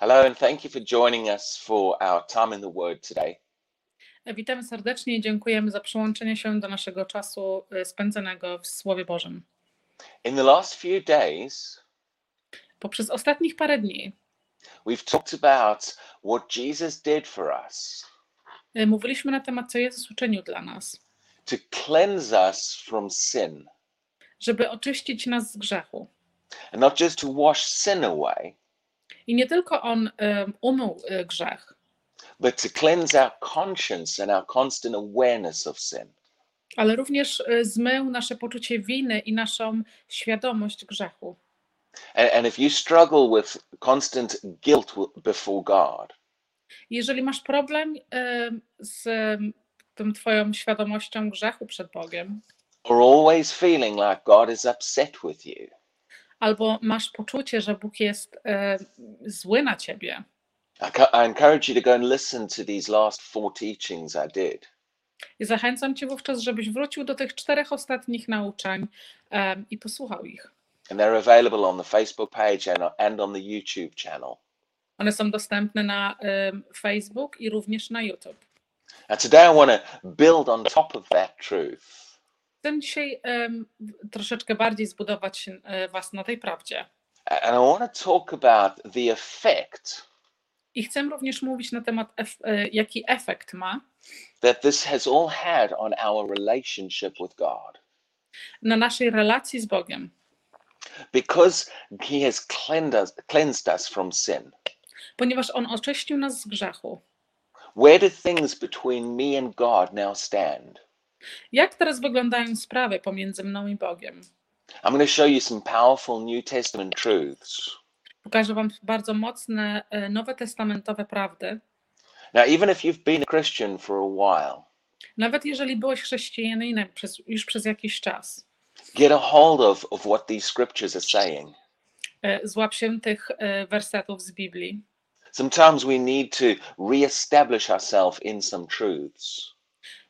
Hello, and thank you for joining us for our time in the Word today. Witamy serdecznie i dziękujemy za przyłączenie się do naszego czasu y, spędzonego w Słowie Bożym. In the last few days, Poprzez ostatnich parę dni we've talked about what Jesus did for us y, mówiliśmy na temat, co Jezus uczynił dla nas, to cleanse us from sin, żeby oczyścić nas z grzechu. and not just to wash sin away, I nie tylko On umył y, grzech, but to cleanse our conscience and our constant awareness of sin. ale również y, zmył nasze poczucie winy i naszą świadomość grzechu. And, and if you struggle with constant guilt before God, Jeżeli masz problem z tą Twoją świadomością grzechu przed Bogiem, or always feeling like God is upset with you, albo masz poczucie, że Bóg jest y, zły na ciebie, I, encourage you to go and listen to these last four teachings I did. I zachęcam Cię wówczas, żebyś wrócił do tych czterech ostatnich nauczeń em, i posłuchał ich. and they're available on the Facebook page and, and on the YouTube channel. One są dostępne na em, Facebook i również na YouTube. And today I want to build on top of that truth Chcę dzisiaj em, troszeczkę bardziej zbudować e, Was na tej prawdzie. and I want to talk about the effect I chcę również mówić na temat, e, jaki efekt ma that this has all had on our relationship with God. na naszej relacji z Bogiem. Because He has cleansed us, cleansed us from sin. Ponieważ On oczyścił nas z grzechu. Where do things between me and God now stand? Jak teraz wyglądają sprawy pomiędzy mną i Bogiem? I'm going to show you some powerful New Testament truths. Pokażę Wam bardzo mocne e, nowe testamentowe prawdy. Now, even if you've been a Christian for a while, Nawet jeżeli byłeś chrześcijaninem przez, już przez jakiś czas, get a hold of, of what these scriptures are saying. e, złap się tych e, wersetów z Biblii. Sometimes we need to re-establish ourselves in some truths,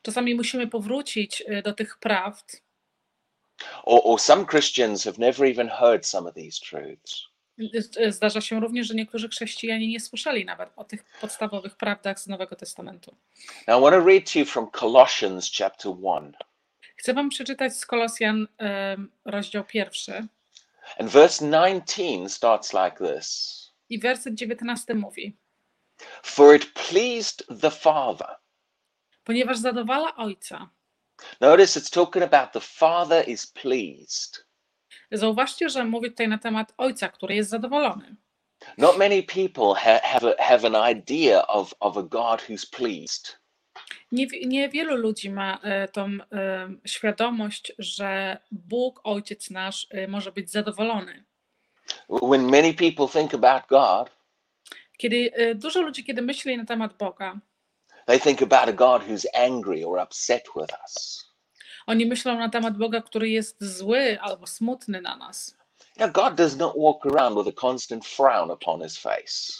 Czasami musimy powrócić e, do tych prawd, or, or some Christians have never even heard some of these truths. E, Zdarza się również, że niektórzy chrześcijanie nie słyszeli nawet o tych podstawowych prawdach z Nowego Testamentu. Now, I want to read to you from Colossians chapter 1, Chcę Wam przeczytać z Kolosjan rozdział pierwszy and verse 19 starts like this i werset 19 mówi: For it pleased the Father. Ponieważ zadowala Ojca. Notice it's talking about the Father is pleased. Zauważcie, że mówi tutaj na temat Ojca, który jest zadowolony. Not many people ha- have, a, have an idea of, of a God who's pleased. Nie, niewielu ludzi ma e, tą e, świadomość, że Bóg, Ojciec nasz, e, może być zadowolony. When many people think about God, Kiedy e, dużo ludzi, kiedy myśli na temat Boga, they think about a God who's angry or upset with us. oni myślą na temat Boga, który jest zły albo smutny na nas. God does not walk around with a constant frown upon his face.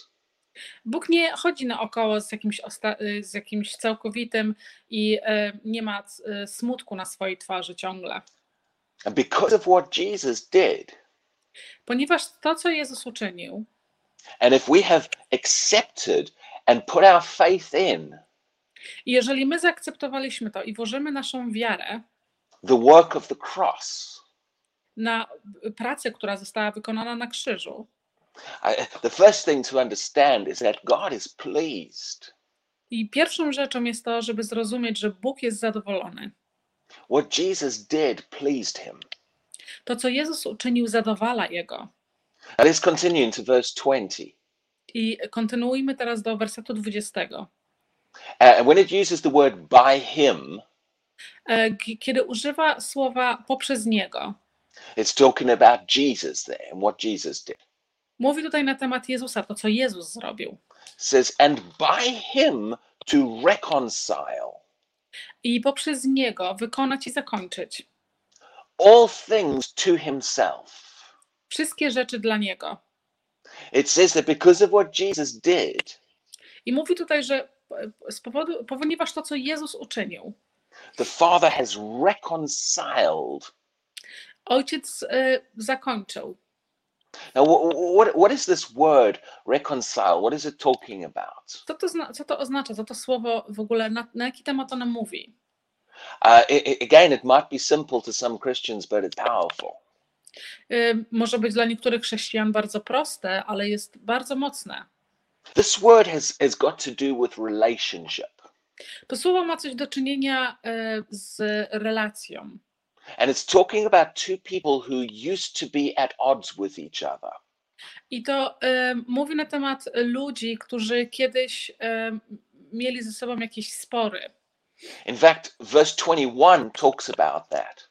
Bóg nie chodzi naokoło z jakimś, e, z jakimś całkowitym i e, nie ma e, smutku na swojej twarzy ciągle. And because of what Jesus did, Ponieważ to, co Jezus uczynił, and if we have accepted and put our faith in i jeżeli my zaakceptowaliśmy to i włożymy naszą wiarę, the work of the cross, na pracę, która została wykonana na krzyżu. I, the first thing to understand is that God is pleased. I pierwszą rzeczą jest to, żeby zrozumieć, że Bóg jest zadowolony. What Jesus did pleased him. To, co Jezus uczynił, zadowala Jego. And let's continue verse 20. I kontynuujmy teraz do wersetu 20. Uh, and when it uses the word by him, E, Kiedy używa słowa poprzez Niego, it's talking about Jesus there and what Jesus did. mówi tutaj na temat Jezusa, to, co Jezus zrobił. It says, and by him to reconcile I poprzez Niego wykonać i zakończyć all things to himself. wszystkie rzeczy dla Niego. It says that because of what Jesus did, I mówi tutaj, że z powodu, ponieważ to, co Jezus uczynił, the Father has reconciled Ojciec e, zakończył Now, wh- what, what is this word reconcile? What is it talking about? Co to, co to oznacza? Co to słowo w ogóle, na, na jaki temat ono mówi? Uh, again, it might be simple to some Christians, but it's powerful. Y, może być dla niektórych chrześcijan bardzo proste, ale jest bardzo mocne. This word has, has got to do with relationship, To słowo ma coś do czynienia y, z relacją. and it's talking about two people who used to be at odds with each other. I to y, mówi na temat ludzi, którzy kiedyś y, mieli ze sobą jakieś spory. In fact, verse 21 talks about that.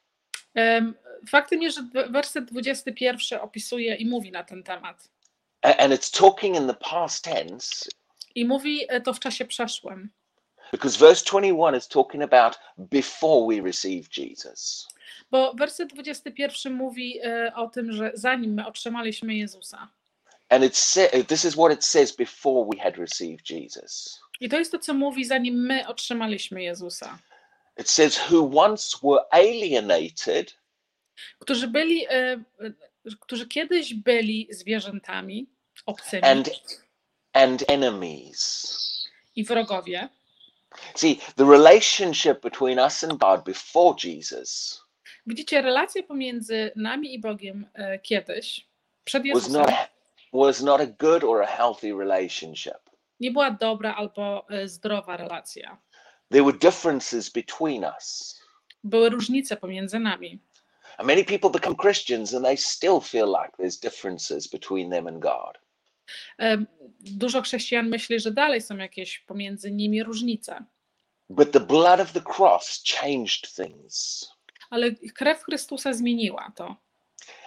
Em, Faktem jest, że werset 21 opisuje i mówi na ten temat. And it's talking in the past tense I mówi e, to w czasie przeszłym, because verse 21 is talking about before we receive Jesus. bo werset 21 mówi e, o tym, że zanim my otrzymaliśmy Jezusa. And it's sa- this is what it says before we had received Jesus. I to jest to, co mówi, zanim my otrzymaliśmy Jezusa. It says, who once were alienated Którzy byli, e, którzy kiedyś byli zwierzętami obcymi and and enemies. i wrogowie. See, the relationship between us and God before Jesus Widzicie, relacja pomiędzy nami i Bogiem e, kiedyś, przed was Jezusem, not was not a good or a healthy relationship. nie była dobra albo e, zdrowa relacja. There were differences between us. Były różnice pomiędzy nami. Many people become Christians and they still feel like there's differences between them and God. Dużo chrześcijan myśli, że dalej są jakieś pomiędzy nimi różnice, But the blood of the cross changed things. ale krew Chrystusa zmieniła to.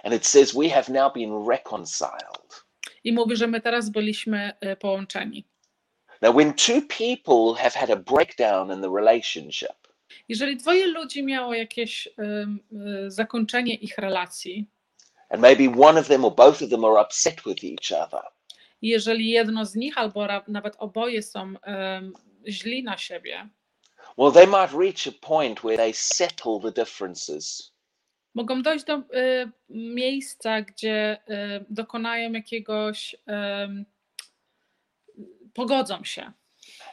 And it says we have now been reconciled. I mówi, że my teraz byliśmy e, połączeni. Now, when two people have had a breakdown in the relationship, Jeżeli dwoje ludzi miało jakieś e, zakończenie ich relacji, and maybe one of them or both of them are upset with each other, jeżeli jedno z nich albo nawet oboje są em, źli na siebie, well, they might reach a point where they settle the differences. mogą dojść do e, miejsca, gdzie e, dokonają jakiegoś, em, pogodzą się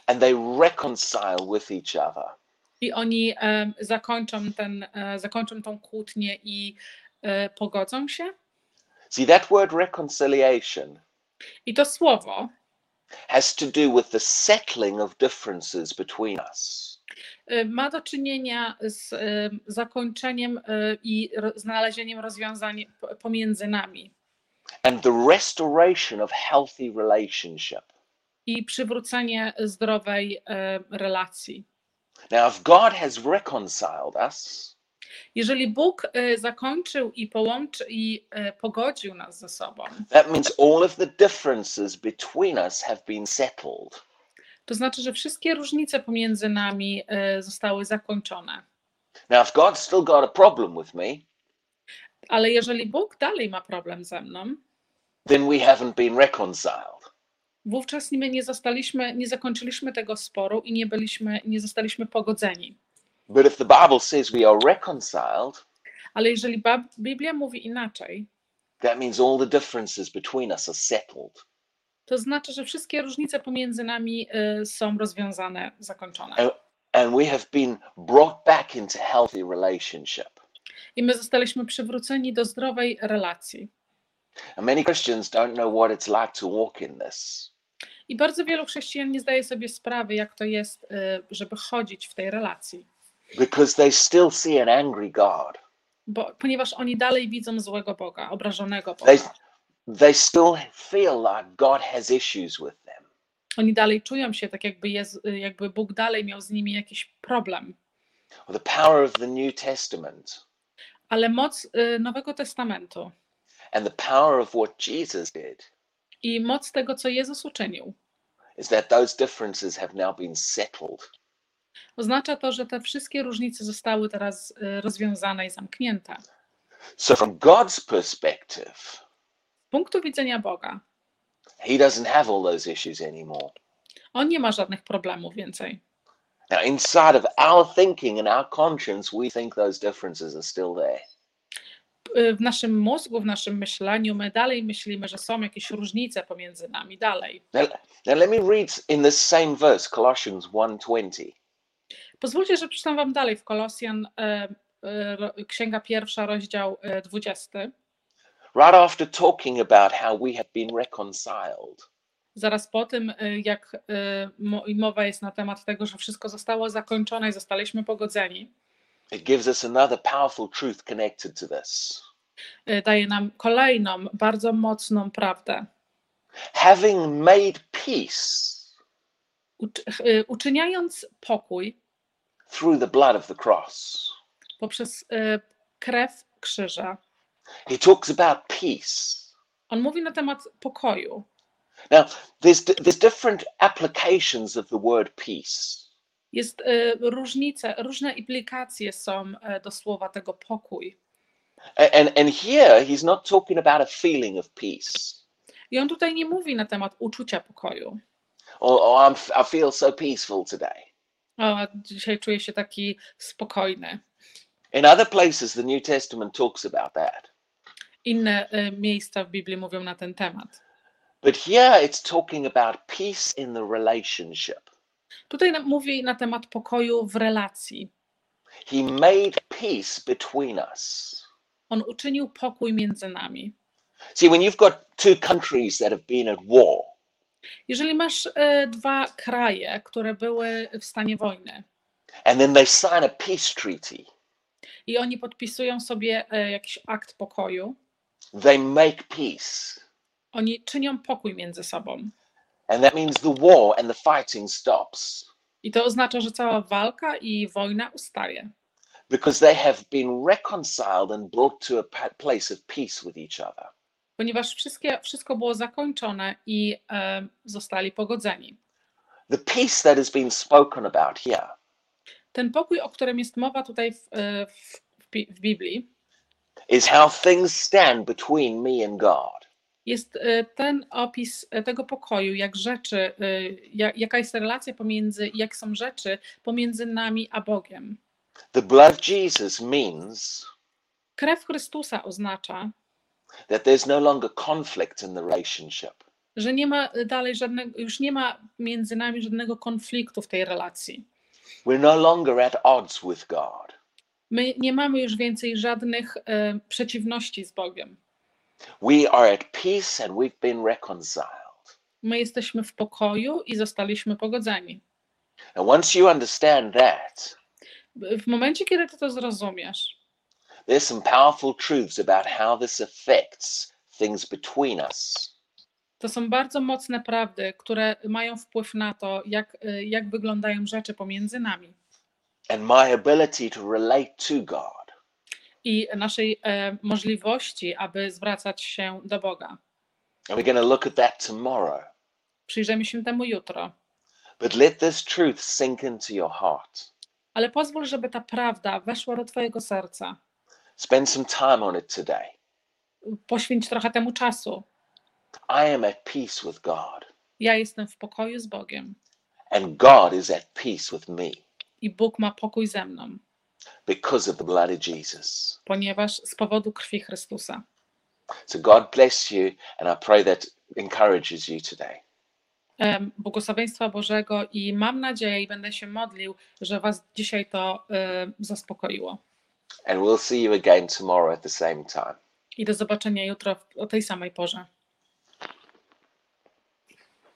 and they reconcile with each other. I oni em, zakończą, ten, e, zakończą tą kłótnię i e, pogodzą się. See, that word reconciliation I to słowo has to do with the settling of differences between us. e, ma do czynienia z e, zakończeniem e, i znalezieniem rozwiązań pomiędzy nami and the restoration of healthy relationship. i przywrócenie zdrowej e, relacji. Now, if God has reconciled us, Jeżeli Bóg e, zakończył i połączy i e, pogodził nas ze sobą, that means all of the differences between us have been settled. to znaczy, że wszystkie różnice pomiędzy nami e, zostały zakończone. Now, if God's still got a problem with me, Ale jeżeli Bóg dalej ma problem ze mną, then we haven't been reconciled. Wówczas my nie zostaliśmy, nie zakończyliśmy tego sporu i nie byliśmy, nie zostaliśmy pogodzeni. But if the Bible says we are reconciled, Ale jeżeli Biblia mówi inaczej, that means all the differences between us are settled. to znaczy, że wszystkie różnice pomiędzy nami y, są rozwiązane, zakończone. And, and we have been brought back into healthy relationship. I my zostaliśmy przywróceni do zdrowej relacji. And many Christians don't know what it's like to walk in this. I bardzo wielu chrześcijan nie zdaje sobie sprawy, jak to jest, y, żeby chodzić w tej relacji, because they still see an angry God. bo, ponieważ oni dalej widzą złego Boga, obrażonego They, Boga. they still feel like God has issues with them. Oni dalej czują się tak, jakby, jest, jakby Bóg dalej miał z nimi jakiś problem. The power of the New Testament Ale moc y, Nowego Testamentu and the power of what Jesus did i moc tego, co Jezus uczynił, is that those differences have now been settled. oznacza to, że te wszystkie różnice zostały teraz y, rozwiązane i zamknięte. So, from God's perspective, Z punktu widzenia Boga, He doesn't have all those issues anymore. on nie ma żadnych problemów więcej. Now, inside of our thinking and our conscience, we think those differences are still there. W naszym mózgu, w naszym myśleniu, my dalej myślimy, że są jakieś różnice pomiędzy nami dalej. Now, now let me read in this same verse, Colossians 1:20. Pozwólcie, że przeczytam wam dalej w Kolosjan, e, e, księga pierwsza, rozdział e, 20. Right after talking about how we have been reconciled. Zaraz po tym, e, jak e, mowa jest na temat tego, że wszystko zostało zakończone i zostaliśmy pogodzeni, It gives us another powerful truth connected to this. daje nam kolejną, bardzo mocną prawdę. Having made peace Uczy, uczyniając pokój through the blood of the cross. poprzez krew krzyża. He talks about peace. On mówi na temat pokoju. Now, there's there's different applications of the word peace. Jest e, różnice, różne implikacje są e, do słowa tego pokój. And and here he's not talking about a feeling of peace. I on tutaj nie mówi na temat uczucia pokoju. Or, or I'm, I feel so peaceful today. O, dzisiaj czuję się taki spokojny. In other places, the New Testament talks about that. Inne e, miejsca w Biblii mówią na ten temat. But here it's talking about peace in the relationship. Tutaj mówi na temat pokoju w relacji. He made peace between us. On uczynił pokój między nami. See, when you've got two countries that have been at war, Jeżeli masz e, dwa kraje, które były w stanie wojny and then they sign a peace treaty, i oni podpisują sobie e, jakiś akt pokoju, they make peace. oni czynią pokój między sobą. And that means the war and the fighting stops I to oznacza, że cała walka i wojna ustaje, because they have been reconciled and brought to a place of peace with each other. ponieważ wszystkie, wszystko było zakończone i e, zostali pogodzeni. The peace that has been spoken about here Ten pokój, o którym jest mowa tutaj w, e, w, w Biblii, is how things stand between me and God. Jest e, ten opis e, tego pokoju, jak rzeczy, e, ja- jaka jest relacja pomiędzy, jak są rzeczy pomiędzy nami a Bogiem. The blood Jesus means Krew Chrystusa oznacza, that there's no longer conflict in the relationship. że nie ma dalej żadnego, już nie ma między nami żadnego konfliktu w tej relacji. We're no longer at odds with God. My nie mamy już więcej żadnych e, przeciwności z Bogiem. We are at peace and we've been reconciled. My jesteśmy w pokoju i zostaliśmy pogodzeni. And once you understand that, W momencie, kiedy ty to zrozumiesz, there's some powerful truths about how this affects things between us. to są bardzo mocne prawdy, które mają wpływ na to, jak, jak wyglądają rzeczy pomiędzy nami and my ability to relate to God. I naszej e, możliwości, aby zwracać się do Boga. And we're going to look at that tomorrow. Przyjrzymy się temu jutro. But let this truth sink into your heart. Ale pozwól, żeby ta prawda weszła do Twojego serca. Spend some time on it today. Poświęć trochę temu czasu. I am at peace with God, Ja jestem w pokoju z Bogiem and God is at peace with me i Bóg ma pokój ze mną, because of the blood of Jesus. ponieważ z powodu krwi Chrystusa. So God bless you, and I pray that encourages you today. Em, Błogosławieństwa Bożego i mam nadzieję i będę się modlił, że Was dzisiaj to e, zaspokoiło. And we'll see you again tomorrow at the same time. I do zobaczenia jutro w- o tej samej porze.